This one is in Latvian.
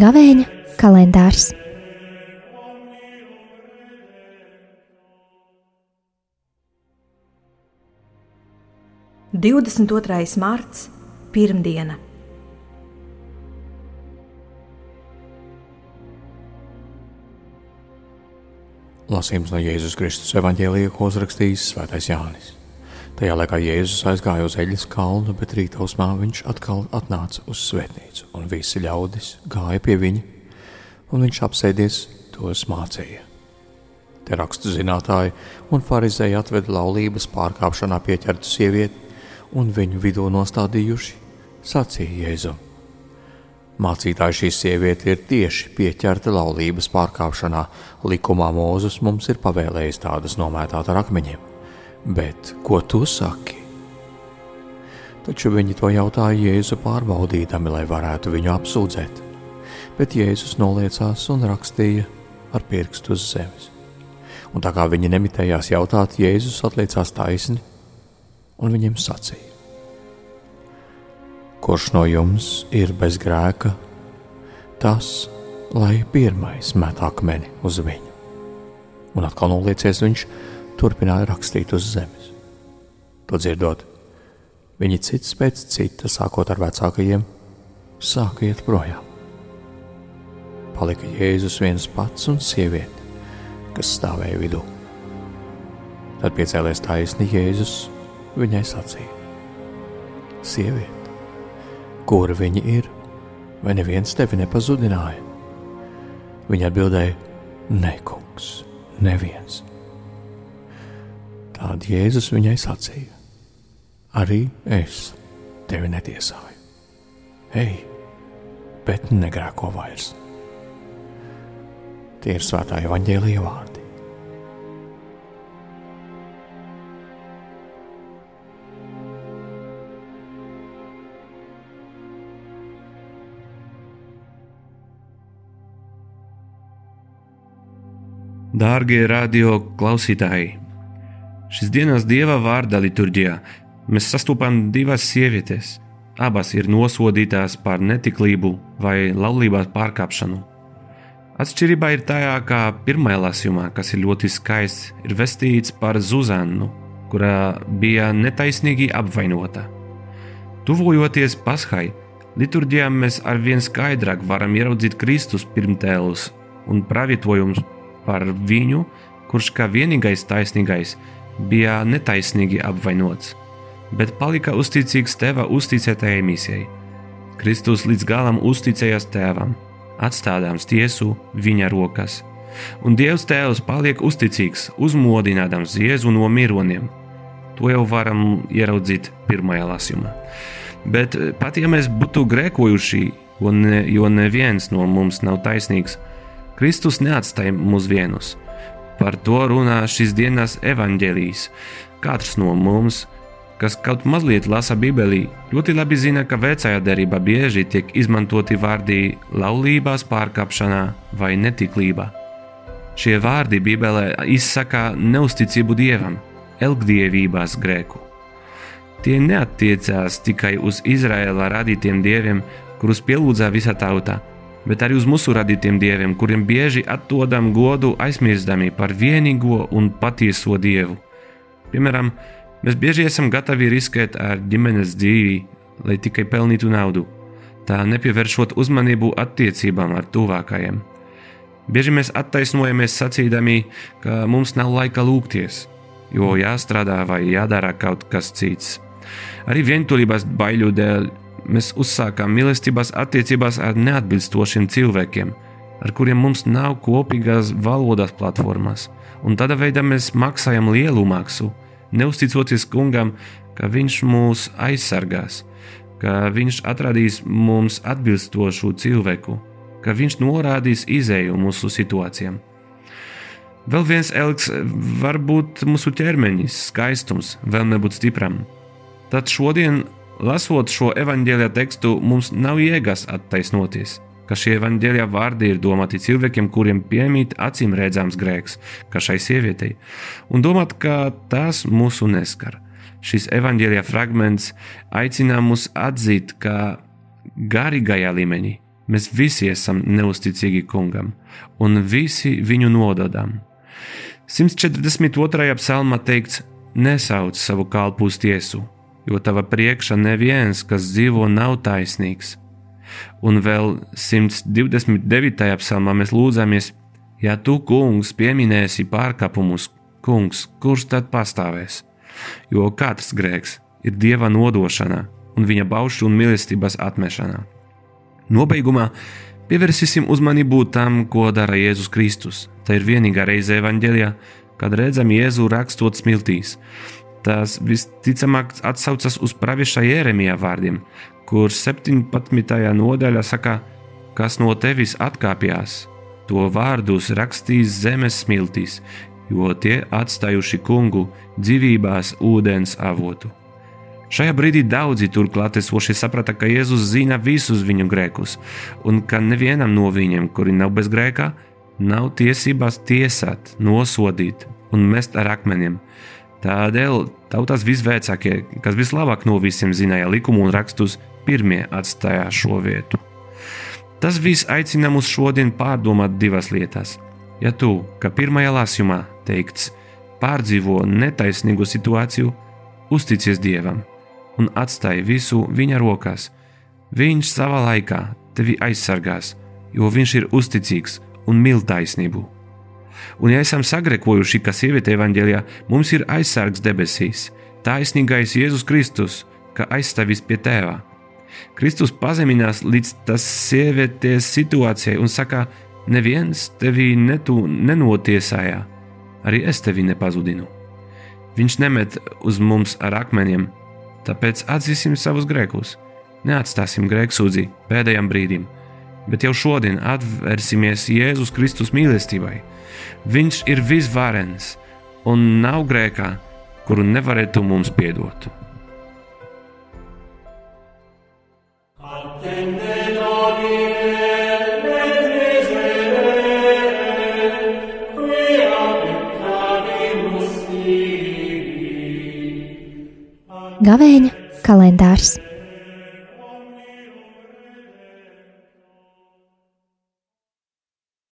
Gavēņa kalendārs. Divdesmit otrais marts, pirmdiena. Lasījums no Jēzus Kristus evanģēlija, ko uzrakstījis Svētais Jānis. Tajā laikā Jēzus aizgāja uz eļļas kalnu, bet rīta uzmā viņš atkal atnāca uz svētnīcu, un visi ļaudis gāja pie viņa, un viņš apsēdies tos mācīja. Te rakstu zinātāji un farizēji atveda laulības pārkāpšanā pieķertu sievieti, un viņu vidū nostādījuši, sacīja Jēzum. Mācītāji šī sieviete ir tieši pieķerta laulības pārkāpšanā. Likumā Mūzus mums ir pavēlējis tādas nomētāt ar akmeņiem. Bet ko tu saki? Taču viņi to jautāja Jēzu pārbaudīdami, lai varētu viņu apsūdzēt. Bet Jēzus noliecās un rakstīja ar pirkstu uz zemes. Un tā kā viņi nemitējās jautāt, Jēzus atliecās taisni un viņiem sacīja: Kurš no jums ir bez grēka, tas lai pirmais met akmeni uz viņu. Un atkal noliecies viņš, turpināja rakstīt uz zemes. To dzirdot, viņi cits pēc cita, sākot ar vecākajiem, sāka iet projām. Palika Jēzus viens pats un sieviete, kas stāvēja vidū. Tad piecēlēs taisni Jēzus viņai sacīja: Sieviete! Kur viņi ir, vai neviens tevi nepazudināja? Viņa atbildēja: Nē, kungs, neviens. Tad Jēzus viņai sacīja: Arī es tevi netiesāju. Ej, bet negrēko vairs. Tie ir svētā evaņģēlīja vārdi. Dārgie radio klausītāji! Šīs dienas dieva vārda liturģijā mēs sastopam divas sievietes. Abas ir nosodītās par netiklību vai laulības pārkāpšanu. Atšķirība ir tajā, ka pirmajā lasījumā, kas ir ļoti skaists, ir vestīts par Zuzannu, kurā bija netaisnīgi apvainota. Tuvojoties Paskai, liturģijā mēs arvien skaidrāk varam ieraudzīt Kristus pirmtēlus un pravietojumus par viņu, kurš kā vienīgais taisnīgais bija netaisnīgi apvainots, bet palika uzticīgs teva uzticētajai misijai. Kristus līdz galam uzticējās tēvam, atstādāms tiesu viņa rokas, un Dievs Tēvs paliek uzticīgs, uzmodinādams Jēzu no mironiem. To jau varam ieraudzīt pirmajā lasījumā. Bet pat ja mēs būtu grēkojuši, jo, ne, jo neviens no mums nav taisnīgs, Kristus neatstāja mūs vienus. Par to runā šīs dienas evaņģēlijas. Katrs no mums, kas kaut mazliet lasa Bībelī, ļoti labi zina, ka vecajā derībā bieži tiek izmantoti vārdi laulībās pārkāpšanā vai netiklībā. Šie vārdi Bībelē izsaka neusticību dievam, elgdievībās grēku. Tie neatiecās tikai uz Izraēla radītiem dieviem, kurus pielūdza visa tauta, bet arī uz mūsu radītiem dieviem, kuriem bieži atdodam godu aizmirstami par vienīgo un patieso dievu. Piemēram, mēs bieži esam gatavi riskēt ar ģimenes dzīvi, lai tikai pelnītu naudu, tā nepievēršot uzmanību attiecībām ar tuvākajiem. Bieži mēs attaisnojamies sacīdami, ka mums nav laika lūgties, jo jāstrādā vai jādara kaut kas cits. Arī vientuļības baiļu dēļ mēs uzsākām mīlestības attiecībās ar neatbilstošiem cilvēkiem, ar kuriem mums nav kopīgās valodas platformas, un tādā veidā mēs maksājam lielu maksu, neusticoties kungam, ka viņš mūs aizsargās, ka viņš atradīs mums atbilstošu cilvēku, ka viņš norādīs izēju mūsu situācijām. Vēl viens elks var būt mūsu ķermenis, skaistums, vēlme būt stipram. Tad šodien Lasot šo evaņģēlīja tekstu, mums nav jēgas attaisnoties, ka šie evaņģēlijā vārdi ir domāti cilvēkiem, kuriem piemīt acīm redzams grēks, kā šai sievietei, un domāt, ka tas mūsu neskar. Šis evaņģēlijā fragments aicina mūs atzīt, ka garīgajā līmenī mēs visi esam neusticīgi kungam, un visi viņu nododam. 142. psalmā teikts: Nesauc savu kalpu uz tiesu, jo tava priekšā neviens, kas dzīvo, nav taisnīgs. Un vēl 129. psalmā mēs lūdzamies, ja tu, kungs, pieminēsi pārkāpumus, kungs, kurš tad pastāvēs? Jo katrs grēks ir dieva nodošana un viņa baušu un mīlestības atmešana. Nobeigumā pievērsīsim uzmanību tam, ko dara Jēzus Kristus. Tā ir vienīgā reize evanģēlijā, kad redzam Jēzu rakstot smiltīs. Tas visticamāk atsaucas uz pravieša Jeremijā vārdiem, kur 17. nodaļā saka, kas no tevis atkāpjas, to vārdus rakstīs zemes smiltīs, jo tie atstājuši kungu dzīvībās ūdens avotu. Šajā brīdī daudzi tur klātesošie saprata, ka Jēzus zina visus viņu grēkus, un ka nevienam no viņiem, kuri nav bez grēka, nav tiesības tiesāt, nosodīt un mest ar akmeņiem. Tādēļ tautas visvecākie, kas vislabāk no visiem zināja likumu un rakstus, pirmie atstāja šo vietu. Tas viss aicina mūs šodien pārdomāt divas lietas. Ja tu, kā pirmajā lasījumā teikts, pārdzīvo netaisnīgu situāciju, uzticies Dievam un atstāj visu viņa rokās. Viņš savā laikā tevi aizsargās, jo viņš ir uzticīgs un mīl taisnību. Un, ja esam sagrekojuši, ka sieviete evanģēlijā mums ir aizsargs debesīs, taisnīgais Jēzus Kristus, ka aizstāvis pie tēva. Kristus pazeminās līdz tas sievietes situācijai un saka, neviens tevi netu nenotiesāja, arī es tevi nepazudinu. Viņš nemet uz mums ar akmeņiem, Tāpēc atzīsim savus grēkus, neatstāsim grēksūdzi pēdējiem brīdim, bet jau šodien atvērsimies Jēzus Kristus mīlestībai. Viņš ir visvarens un nav grēkā, kuru nevarētu mums piedot. Gavēņa kalendārs